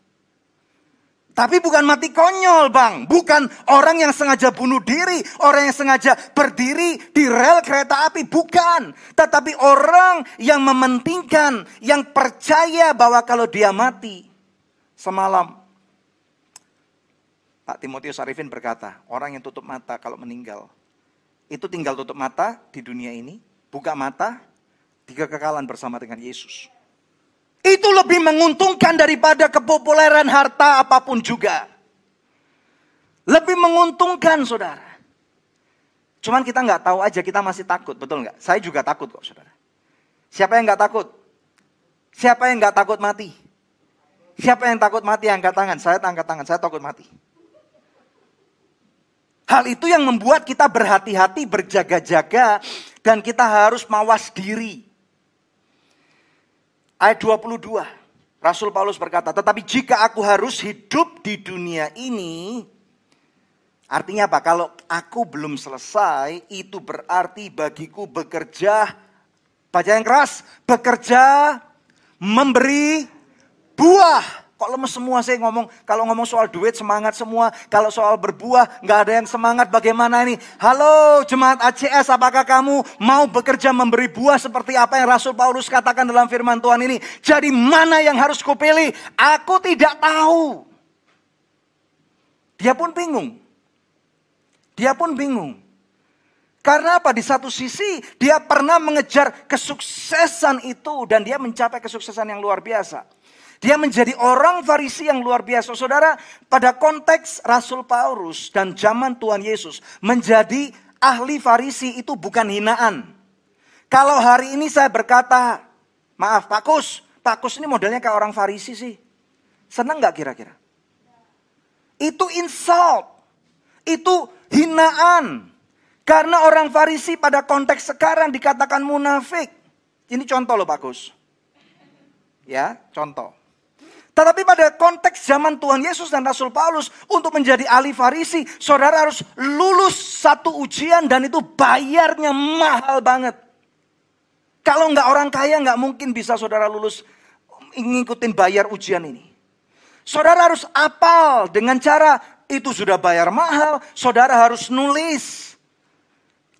Tapi bukan mati konyol bang. Bukan orang yang sengaja bunuh diri. Orang yang sengaja berdiri di rel kereta api. Bukan. Tetapi orang yang mementingkan. Yang percaya bahwa kalau dia mati. Semalam. Pak Timotius Arifin berkata. Orang yang tutup mata kalau meninggal itu tinggal tutup mata di dunia ini, buka mata, tiga kekalahan bersama dengan Yesus. Itu lebih menguntungkan daripada kepopuleran harta apa pun juga. Lebih menguntungkan saudara. Cuman kita nggak tahu aja, kita masih takut, betul nggak? Saya juga takut kok saudara. Siapa yang nggak takut? Siapa yang nggak takut mati? Siapa yang takut mati angkat tangan? Saya angkat tangan, saya takut mati. Hal itu yang membuat kita berhati-hati, berjaga-jaga, dan kita harus mawas diri. Ayat 22, Rasul Paulus berkata, tetapi jika aku harus hidup di dunia ini, artinya apa? Kalau aku belum selesai, itu berarti bagiku bekerja, baca yang keras, bekerja, memberi buah. Kok lemes semua sih ngomong, kalau ngomong soal duit semangat semua, kalau soal berbuah nggak ada yang semangat bagaimana ini. Halo jemaat ACS, apakah kamu mau bekerja memberi buah seperti apa yang Rasul Paulus katakan dalam firman Tuhan ini? Jadi mana yang harus kupilih? Aku tidak tahu. Dia pun bingung. Dia pun bingung. Karena apa? Di satu sisi dia pernah mengejar kesuksesan itu dan dia mencapai kesuksesan yang luar biasa. Dia menjadi orang Farisi yang luar biasa. Saudara, pada konteks Rasul Paulus dan zaman Tuhan Yesus, menjadi ahli Farisi itu bukan hinaan. Kalau hari ini saya berkata, maaf Pak Kus, Pak Kus ini modelnya kayak orang Farisi sih. Senang gak kira-kira? Itu insult. Itu hinaan. Karena orang Farisi pada konteks sekarang dikatakan munafik. Ini contoh loh Pak Kus. Ya, contoh. Tetapi pada konteks zaman Tuhan Yesus dan Rasul Paulus untuk menjadi ahli Farisi, saudara harus lulus satu ujian dan itu bayarnya mahal banget. Kalau nggak orang kaya nggak mungkin bisa saudara lulus ngikutin bayar ujian ini. Saudara harus apal dengan cara itu sudah bayar mahal, saudara harus nulis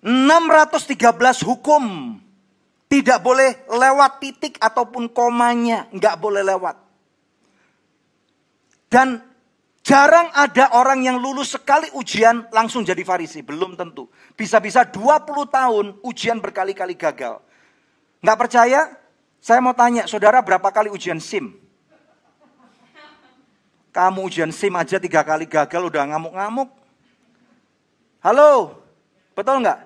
613 hukum Tidak boleh lewat titik ataupun komanya, nggak boleh lewat. Dan jarang ada orang yang lulus sekali ujian langsung jadi farisi, belum tentu. Bisa-bisa 20 tahun ujian berkali-kali gagal. Nggak percaya? Saya mau tanya, saudara berapa kali ujian SIM? Kamu ujian SIM aja tiga kali gagal udah ngamuk-ngamuk. Halo, betul nggak?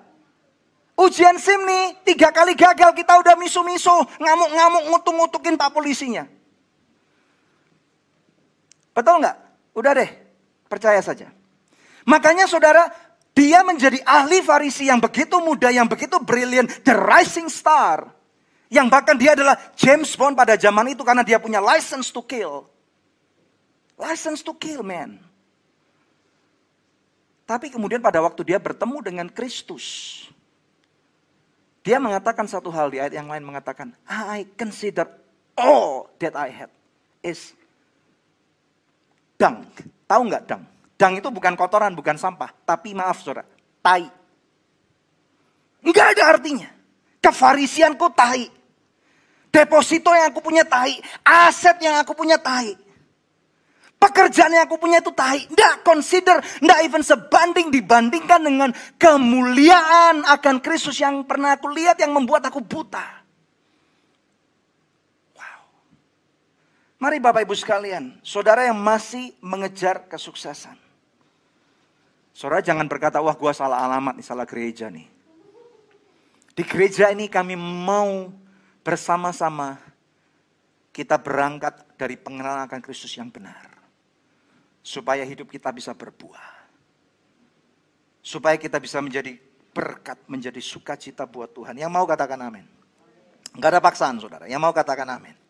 Ujian SIM nih, tiga kali gagal kita udah misu-misu, ngamuk-ngamuk, ngutung-ngutukin pak polisinya. Betul nggak? Udah deh, percaya saja. Makanya saudara, dia menjadi ahli farisi yang begitu muda, yang begitu brilliant, the rising star. Yang bahkan dia adalah James Bond pada zaman itu karena dia punya license to kill. License to kill, man. Tapi kemudian pada waktu dia bertemu dengan Kristus, dia mengatakan satu hal di ayat yang lain mengatakan, I consider all that I have is dung. Tahu nggak dung? Dung itu bukan kotoran, bukan sampah. Tapi maaf saudara, tai. Nggak ada artinya. Kefarisianku tai. Deposito yang aku punya tai. Aset yang aku punya tai. Pekerjaan yang aku punya itu tahi. Tidak consider, tidak even sebanding dibandingkan dengan kemuliaan akan Kristus yang pernah aku lihat yang membuat aku buta. Mari Bapak Ibu sekalian, saudara yang masih mengejar kesuksesan. Saudara jangan berkata, wah gua salah alamat nih, salah gereja nih. Di gereja ini kami mau bersama-sama kita berangkat dari pengenalan akan Kristus yang benar supaya hidup kita bisa berbuah. Supaya kita bisa menjadi berkat, menjadi sukacita buat Tuhan. Yang mau katakan amin. Enggak ada paksaan saudara, yang mau katakan amin.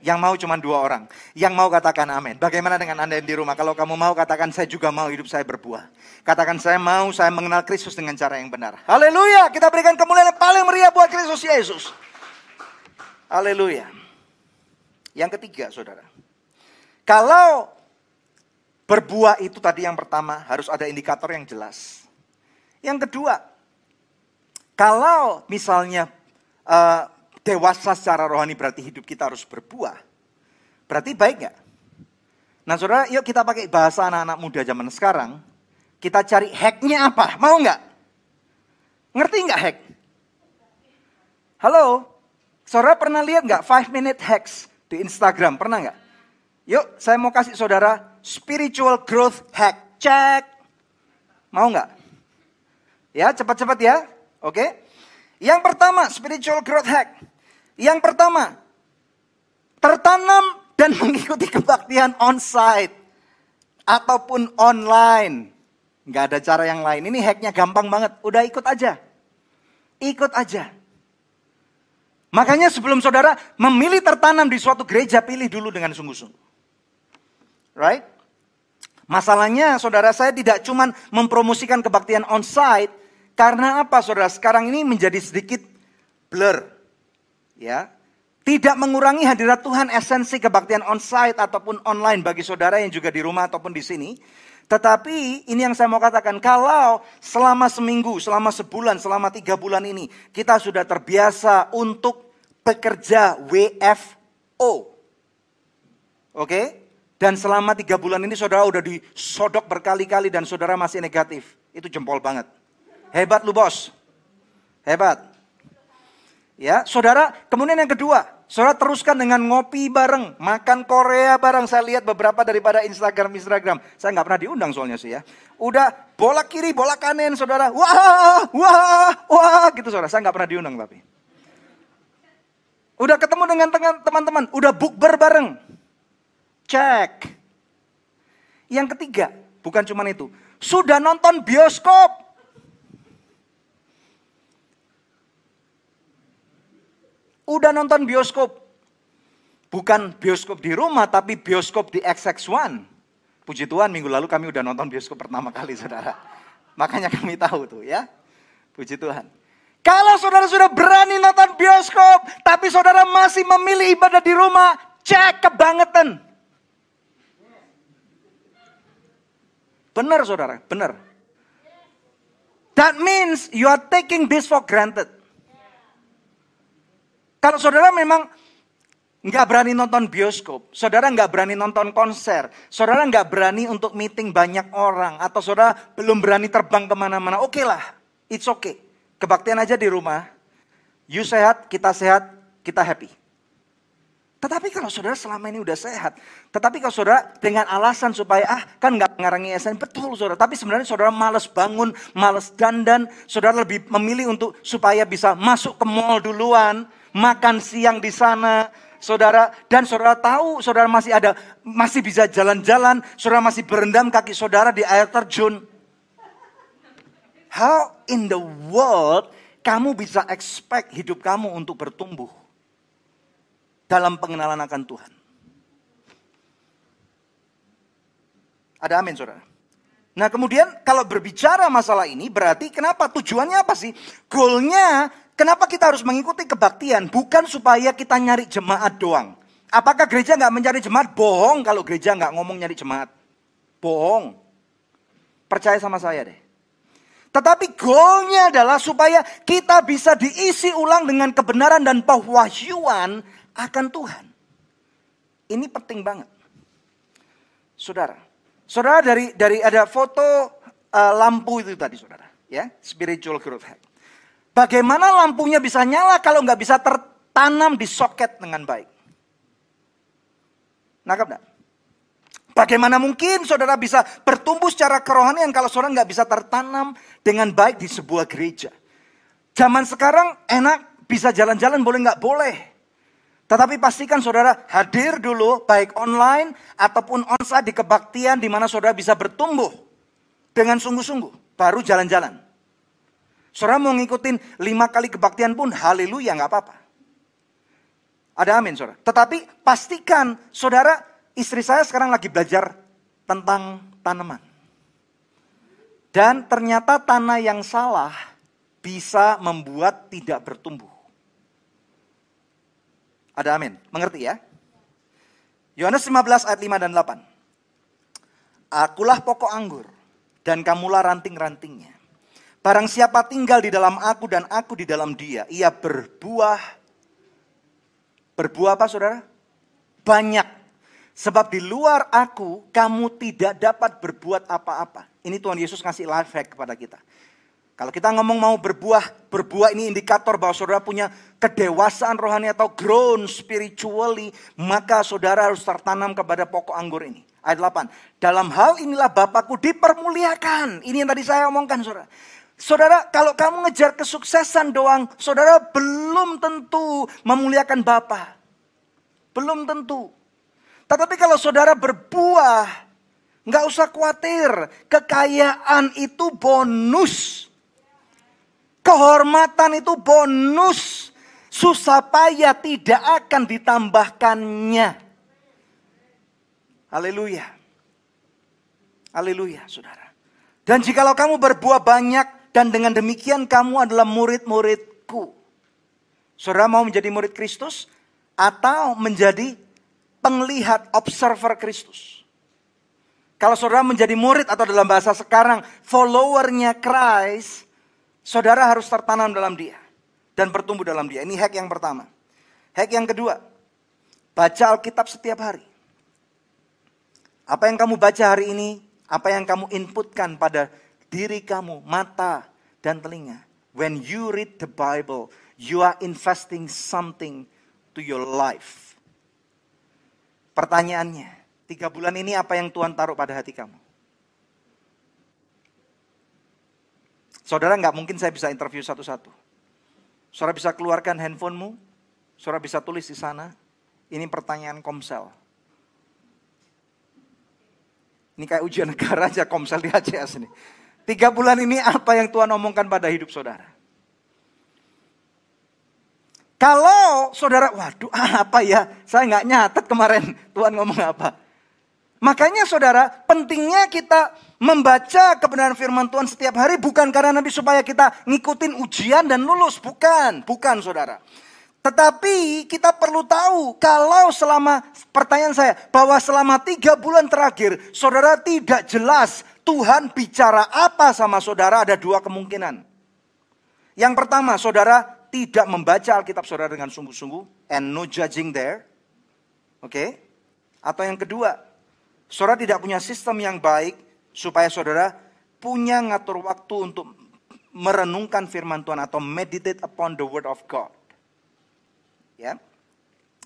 Yang mau cuma dua orang. Yang mau katakan amin. Bagaimana dengan Anda yang di rumah? Kalau kamu mau katakan saya juga mau hidup saya berbuah. Katakan saya mau saya mengenal Kristus dengan cara yang benar. Haleluya. Kita berikan kemuliaan yang paling meriah buat Kristus Yesus. Haleluya. Yang ketiga saudara. Kalau Berbuah itu tadi yang pertama harus ada indikator yang jelas. Yang kedua, kalau misalnya uh, dewasa secara rohani berarti hidup kita harus berbuah, berarti baik nggak? Nah saudara, yuk kita pakai bahasa anak-anak muda zaman sekarang. Kita cari hacknya apa? Mau nggak? Ngerti nggak hack? Halo, saudara pernah lihat nggak 5 minute hacks di Instagram? Pernah nggak? Yuk, saya mau kasih saudara spiritual growth hack. Cek. Mau nggak? Ya, cepat-cepat ya. Oke. Yang pertama, spiritual growth hack. Yang pertama, tertanam dan mengikuti kebaktian on-site ataupun online. Nggak ada cara yang lain. Ini hacknya gampang banget. Udah ikut aja. Ikut aja. Makanya sebelum saudara memilih tertanam di suatu gereja, pilih dulu dengan sungguh-sungguh. Right? Masalahnya saudara saya tidak cuma mempromosikan kebaktian on-site. Karena apa saudara? Sekarang ini menjadi sedikit blur. Ya, tidak mengurangi hadirat Tuhan esensi kebaktian on-site ataupun online bagi saudara yang juga di rumah ataupun di sini. Tetapi ini yang saya mau katakan, kalau selama seminggu, selama sebulan, selama tiga bulan ini, kita sudah terbiasa untuk bekerja WFO. Oke? Dan selama tiga bulan ini saudara udah disodok berkali-kali dan saudara masih negatif. Itu jempol banget. Hebat lu bos. Hebat. Ya, saudara, kemudian yang kedua, saudara teruskan dengan ngopi bareng, makan Korea bareng. Saya lihat beberapa daripada Instagram Instagram. Saya nggak pernah diundang soalnya sih ya. Udah bola kiri, bola kanan, saudara. Wah, wah, wah, gitu saudara. Saya nggak pernah diundang tapi. Udah ketemu dengan teman-teman, udah bukber bareng. Cek. Yang ketiga, bukan cuma itu. Sudah nonton bioskop. Udah nonton bioskop. Bukan bioskop di rumah, tapi bioskop di XX1. Puji Tuhan, minggu lalu kami udah nonton bioskop pertama kali, saudara. Makanya kami tahu tuh ya. Puji Tuhan. Kalau saudara sudah berani nonton bioskop, tapi saudara masih memilih ibadah di rumah, cek kebangetan. Benar saudara, benar. That means you are taking this for granted. Kalau saudara memang nggak berani nonton bioskop, saudara nggak berani nonton konser, saudara nggak berani untuk meeting banyak orang, atau saudara belum berani terbang ke mana-mana, oke okay lah, it's okay. Kebaktian aja di rumah, you sehat, kita sehat, kita happy. Tetapi kalau saudara selama ini udah sehat, tetapi kalau saudara dengan alasan supaya ah kan nggak ngarangi SN, betul saudara. Tapi sebenarnya saudara males bangun, males dandan, saudara lebih memilih untuk supaya bisa masuk ke mall duluan, makan siang di sana, saudara dan saudara tahu saudara masih ada masih bisa jalan-jalan, saudara masih berendam kaki saudara di air terjun. How in the world kamu bisa expect hidup kamu untuk bertumbuh? dalam pengenalan akan Tuhan. Ada amin saudara. Nah kemudian kalau berbicara masalah ini berarti kenapa tujuannya apa sih? Goalnya kenapa kita harus mengikuti kebaktian? Bukan supaya kita nyari jemaat doang. Apakah gereja nggak mencari jemaat? Bohong kalau gereja nggak ngomong nyari jemaat. Bohong. Percaya sama saya deh. Tetapi goalnya adalah supaya kita bisa diisi ulang dengan kebenaran dan pewahyuan akan Tuhan. Ini penting banget. Saudara, saudara dari dari ada foto uh, lampu itu tadi saudara, ya, spiritual growth hack. Bagaimana lampunya bisa nyala kalau nggak bisa tertanam di soket dengan baik? Nangkap enggak? Bagaimana mungkin saudara bisa bertumbuh secara kerohanian kalau saudara nggak bisa tertanam dengan baik di sebuah gereja? Zaman sekarang enak bisa jalan-jalan boleh nggak boleh. Tetapi pastikan saudara hadir dulu baik online ataupun onsite di kebaktian di mana saudara bisa bertumbuh dengan sungguh-sungguh. Baru jalan-jalan. Saudara mau ngikutin lima kali kebaktian pun haleluya nggak apa-apa. Ada amin saudara. Tetapi pastikan saudara istri saya sekarang lagi belajar tentang tanaman. Dan ternyata tanah yang salah bisa membuat tidak bertumbuh. Ada amin. Mengerti ya? Yohanes 15 ayat 5 dan 8. Akulah pokok anggur dan kamulah ranting-rantingnya. Barang siapa tinggal di dalam aku dan aku di dalam dia, ia berbuah. Berbuah apa saudara? Banyak. Sebab di luar aku, kamu tidak dapat berbuat apa-apa. Ini Tuhan Yesus ngasih life hack kepada kita. Kalau kita ngomong mau berbuah, berbuah ini indikator bahwa saudara punya kedewasaan rohani atau grown spiritually, maka saudara harus tertanam kepada pokok anggur ini. Ayat 8. Dalam hal inilah Bapakku dipermuliakan. Ini yang tadi saya omongkan saudara. Saudara, kalau kamu ngejar kesuksesan doang, saudara belum tentu memuliakan Bapa. Belum tentu. Tetapi kalau saudara berbuah, nggak usah khawatir. Kekayaan itu bonus. Kehormatan itu bonus. Susah payah tidak akan ditambahkannya. Haleluya. Haleluya, saudara. Dan jikalau kamu berbuah banyak dan dengan demikian kamu adalah murid-muridku. Saudara mau menjadi murid Kristus atau menjadi penglihat observer Kristus. Kalau saudara menjadi murid atau dalam bahasa sekarang followernya Christ, Saudara harus tertanam dalam dia dan bertumbuh dalam dia. Ini hack yang pertama. Hack yang kedua, baca Alkitab setiap hari. Apa yang kamu baca hari ini, apa yang kamu inputkan pada diri kamu, mata dan telinga. When you read the Bible, you are investing something to your life. Pertanyaannya, tiga bulan ini apa yang Tuhan taruh pada hati kamu? Saudara nggak mungkin saya bisa interview satu-satu. Saudara bisa keluarkan handphonemu, saudara bisa tulis di sana. Ini pertanyaan komsel. Ini kayak ujian negara aja komsel di ACS ini. Tiga bulan ini apa yang Tuhan omongkan pada hidup saudara? Kalau saudara, waduh apa ya, saya nggak nyatet kemarin Tuhan ngomong apa. Makanya saudara, pentingnya kita membaca kebenaran firman Tuhan setiap hari bukan karena nanti supaya kita ngikutin ujian dan lulus. Bukan, bukan saudara. Tetapi kita perlu tahu kalau selama, pertanyaan saya, bahwa selama tiga bulan terakhir, saudara tidak jelas Tuhan bicara apa sama saudara ada dua kemungkinan. Yang pertama, saudara tidak membaca Alkitab saudara dengan sungguh-sungguh, and no judging there. Oke? Okay? Atau yang kedua, saudara tidak punya sistem yang baik supaya saudara punya ngatur waktu untuk merenungkan firman Tuhan atau meditate upon the word of God. Ya.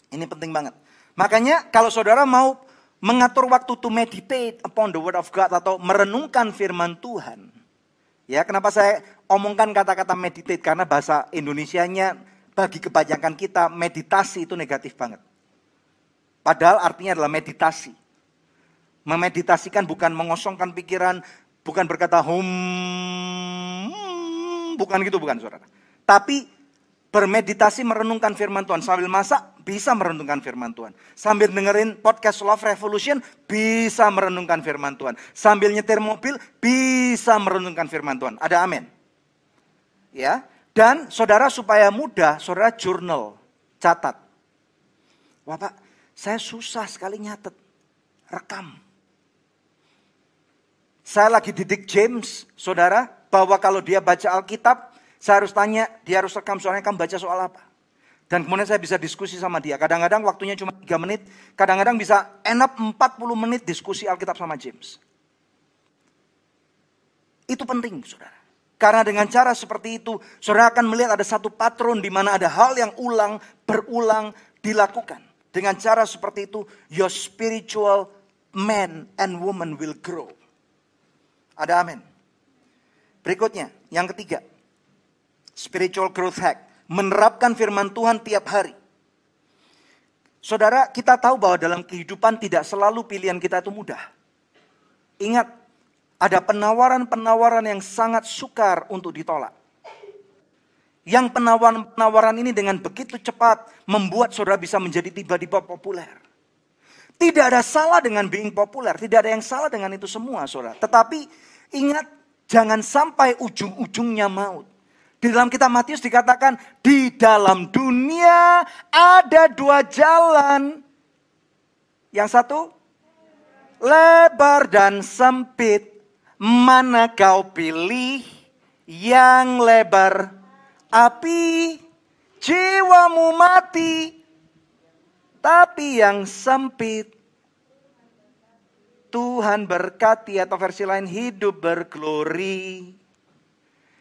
Ini penting banget. Makanya kalau saudara mau mengatur waktu to meditate upon the word of God atau merenungkan firman Tuhan. Ya, kenapa saya omongkan kata-kata meditate karena bahasa Indonesianya bagi kebanyakan kita meditasi itu negatif banget. Padahal artinya adalah meditasi. Memeditasikan bukan mengosongkan pikiran, bukan berkata hum, bukan gitu bukan saudara. Tapi bermeditasi merenungkan firman Tuhan. Sambil masak bisa merenungkan firman Tuhan. Sambil dengerin podcast Love Revolution bisa merenungkan firman Tuhan. Sambil nyetir mobil bisa merenungkan firman Tuhan. Ada amin. Ya. Dan saudara supaya mudah, saudara jurnal, catat. Wah saya susah sekali nyatet, rekam. Saya lagi didik James, saudara, bahwa kalau dia baca Alkitab, saya harus tanya, dia harus rekam soalnya kamu baca soal apa. Dan kemudian saya bisa diskusi sama dia. Kadang-kadang waktunya cuma 3 menit, kadang-kadang bisa enak 40 menit diskusi Alkitab sama James. Itu penting, saudara. Karena dengan cara seperti itu, saudara akan melihat ada satu patron di mana ada hal yang ulang, berulang, dilakukan. Dengan cara seperti itu, your spiritual man and woman will grow. Ada amin. Berikutnya, yang ketiga. Spiritual growth hack. Menerapkan firman Tuhan tiap hari. Saudara, kita tahu bahwa dalam kehidupan tidak selalu pilihan kita itu mudah. Ingat, ada penawaran-penawaran yang sangat sukar untuk ditolak. Yang penawaran-penawaran ini dengan begitu cepat membuat saudara bisa menjadi tiba-tiba populer. Tidak ada salah dengan being populer, tidak ada yang salah dengan itu semua, saudara. Tetapi ingat, jangan sampai ujung-ujungnya maut. Di dalam kitab Matius dikatakan, di dalam dunia ada dua jalan. Yang satu, lebar dan sempit. Mana kau pilih yang lebar? Api jiwamu mati. Tapi yang sempit Tuhan berkati atau versi lain hidup berglori.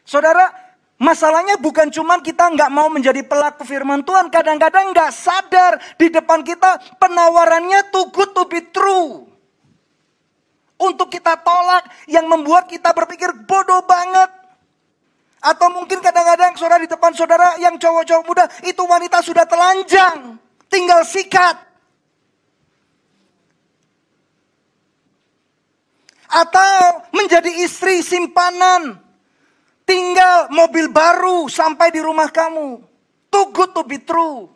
Saudara, Masalahnya bukan cuma kita nggak mau menjadi pelaku firman Tuhan. Kadang-kadang nggak sadar di depan kita penawarannya too good to be true. Untuk kita tolak yang membuat kita berpikir bodoh banget. Atau mungkin kadang-kadang saudara di depan saudara yang cowok-cowok muda itu wanita sudah telanjang. Tinggal sikat. Atau menjadi istri simpanan Tinggal mobil baru sampai di rumah kamu. Too good to be true.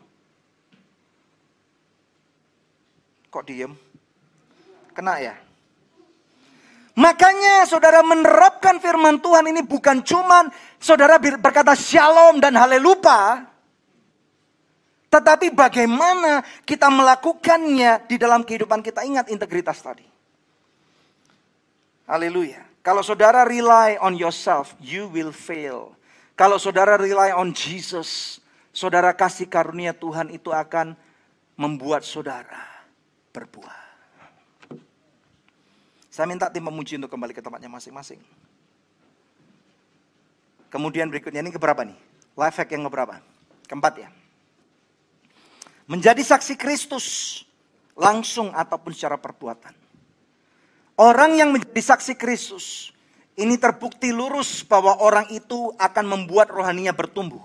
Kok diem? Kena ya? Makanya saudara menerapkan firman Tuhan ini bukan cuman saudara berkata shalom dan halelupa. Tetapi bagaimana kita melakukannya di dalam kehidupan kita. Ingat integritas tadi. Haleluya. Kalau saudara rely on yourself, you will fail. Kalau saudara rely on Jesus, saudara kasih karunia Tuhan itu akan membuat saudara berbuah. Saya minta tim memuji untuk kembali ke tempatnya masing-masing. Kemudian berikutnya ini keberapa nih? Life hack yang keberapa? Keempat ya. Menjadi saksi Kristus langsung ataupun secara perbuatan. Orang yang menjadi saksi Kristus, ini terbukti lurus bahwa orang itu akan membuat rohaninya bertumbuh.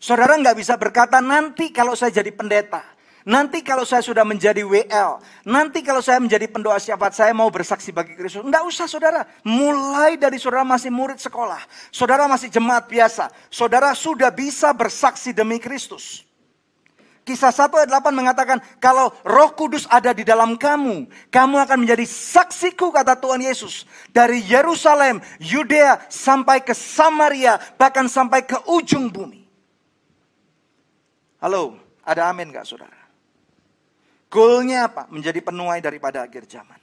Saudara nggak bisa berkata nanti kalau saya jadi pendeta, nanti kalau saya sudah menjadi WL, nanti kalau saya menjadi pendoa syafaat saya mau bersaksi bagi Kristus. Nggak usah saudara, mulai dari saudara masih murid sekolah, saudara masih jemaat biasa, saudara sudah bisa bersaksi demi Kristus. Kisah 1 ayat 8 mengatakan, kalau roh kudus ada di dalam kamu, kamu akan menjadi saksiku kata Tuhan Yesus. Dari Yerusalem, Yudea, sampai ke Samaria, bahkan sampai ke ujung bumi. Halo, ada amin gak saudara? Goalnya apa? Menjadi penuai daripada akhir zaman.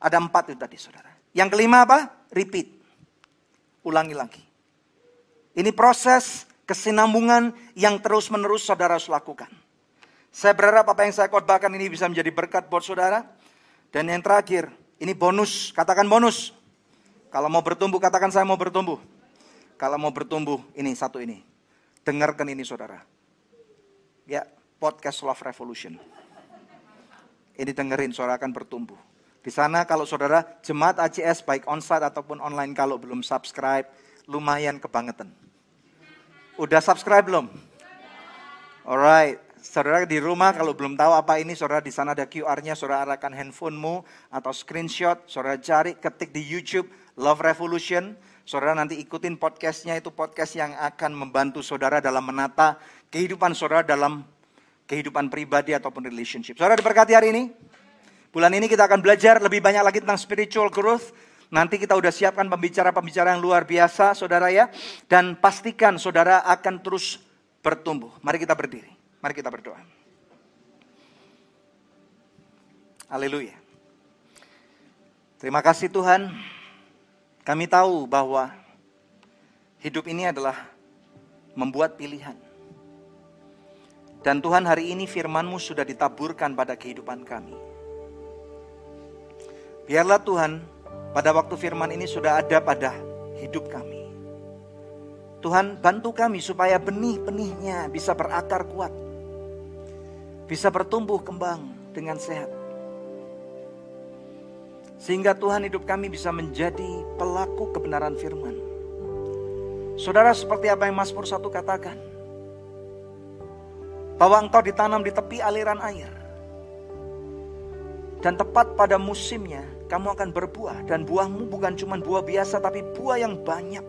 Ada empat itu tadi saudara. Yang kelima apa? Repeat. Ulangi lagi. Ini proses kesinambungan yang terus-menerus saudara harus lakukan. Saya berharap apa yang saya khotbahkan ini bisa menjadi berkat buat saudara. Dan yang terakhir, ini bonus, katakan bonus. Kalau mau bertumbuh, katakan saya mau bertumbuh. Kalau mau bertumbuh, ini satu ini. Dengarkan ini saudara. Ya, podcast Love Revolution. Ini dengerin, saudara akan bertumbuh. Di sana kalau saudara jemaat ACS baik onsite ataupun online kalau belum subscribe, lumayan kebangetan. Udah subscribe belum? Alright, saudara di rumah kalau belum tahu apa ini, saudara di sana ada QR-nya, saudara arahkan handphonemu atau screenshot, saudara cari, ketik di YouTube Love Revolution, saudara nanti ikutin podcastnya itu podcast yang akan membantu saudara dalam menata kehidupan saudara dalam kehidupan pribadi ataupun relationship. Saudara diberkati hari ini? Bulan ini kita akan belajar lebih banyak lagi tentang spiritual growth. Nanti kita udah siapkan pembicara-pembicara yang luar biasa, saudara ya. Dan pastikan saudara akan terus bertumbuh. Mari kita berdiri. Mari kita berdoa. Haleluya. Terima kasih Tuhan. Kami tahu bahwa hidup ini adalah membuat pilihan. Dan Tuhan hari ini firman-Mu sudah ditaburkan pada kehidupan kami. Biarlah Tuhan pada waktu firman ini sudah ada pada hidup kami. Tuhan bantu kami supaya benih-benihnya bisa berakar kuat. Bisa bertumbuh kembang dengan sehat. Sehingga Tuhan hidup kami bisa menjadi pelaku kebenaran firman. Saudara seperti apa yang Mazmur 1 katakan. Bahwa engkau ditanam di tepi aliran air. Dan tepat pada musimnya kamu akan berbuah. Dan buahmu bukan cuma buah biasa tapi buah yang banyak.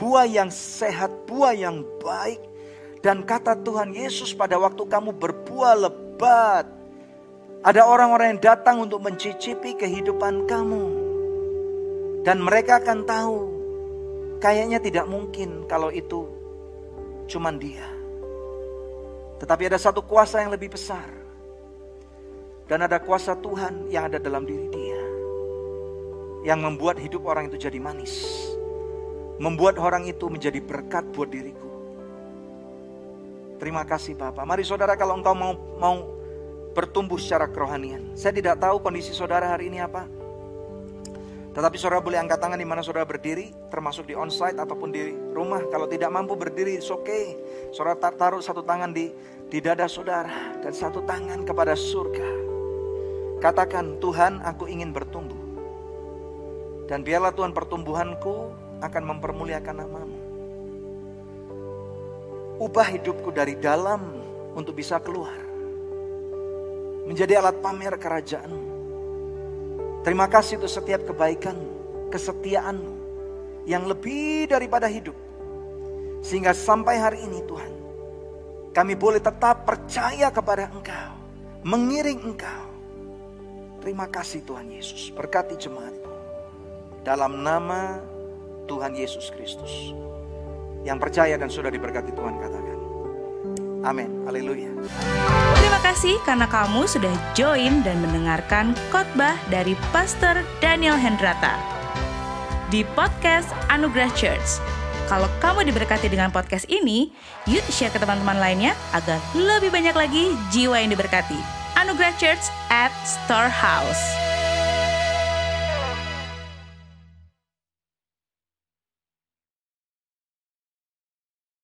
Buah yang sehat, buah yang baik. Dan kata Tuhan Yesus pada waktu kamu berbuah lebat. Ada orang-orang yang datang untuk mencicipi kehidupan kamu. Dan mereka akan tahu. Kayaknya tidak mungkin kalau itu cuman dia. Tetapi ada satu kuasa yang lebih besar. Dan ada kuasa Tuhan yang ada dalam diri dia. Yang membuat hidup orang itu jadi manis. Membuat orang itu menjadi berkat buat diriku. Terima kasih Bapak. Mari saudara kalau engkau mau mau bertumbuh secara kerohanian. Saya tidak tahu kondisi saudara hari ini apa. Tetapi saudara boleh angkat tangan di mana saudara berdiri, termasuk di onsite ataupun di rumah. Kalau tidak mampu berdiri, it's okay. Saudara taruh satu tangan di di dada saudara dan satu tangan kepada surga. Katakan, Tuhan aku ingin bertumbuh. Dan biarlah Tuhan pertumbuhanku akan mempermuliakan namamu. Ubah hidupku dari dalam untuk bisa keluar. Menjadi alat pamer kerajaanmu Terima kasih untuk setiap kebaikanmu, kesetiaanmu yang lebih daripada hidup. Sehingga sampai hari ini Tuhan, kami boleh tetap percaya kepada Engkau, mengiring Engkau. Terima kasih Tuhan Yesus, berkati jemaatmu. Dalam nama Tuhan Yesus Kristus. Yang percaya dan sudah diberkati Tuhan katakan. Amin. Haleluya kasih karena kamu sudah join dan mendengarkan khotbah dari Pastor Daniel Hendrata di podcast Anugerah Church. Kalau kamu diberkati dengan podcast ini, yuk share ke teman-teman lainnya agar lebih banyak lagi jiwa yang diberkati. Anugerah Church at Storehouse.